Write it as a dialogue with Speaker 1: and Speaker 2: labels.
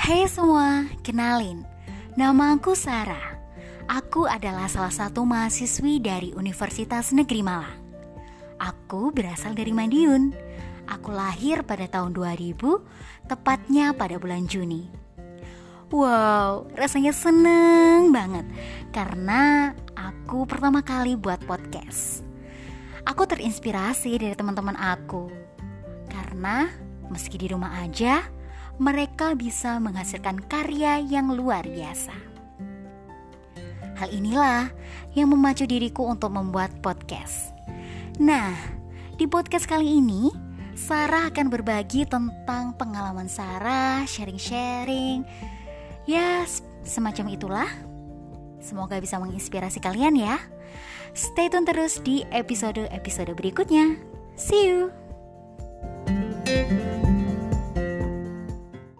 Speaker 1: Hai semua, kenalin, nama aku Sarah. Aku adalah salah satu mahasiswi dari Universitas Negeri Malang. Aku berasal dari Madiun. Aku lahir pada tahun 2000, tepatnya pada bulan Juni. Wow, rasanya seneng banget karena aku pertama kali buat podcast. Aku terinspirasi dari teman-teman aku karena meski di rumah aja, mereka bisa menghasilkan karya yang luar biasa. Hal inilah yang memacu diriku untuk membuat podcast. Nah, di podcast kali ini, Sarah akan berbagi tentang pengalaman Sarah, sharing-sharing, ya semacam itulah. Semoga bisa menginspirasi kalian ya. Stay tune terus di episode-episode berikutnya. See you!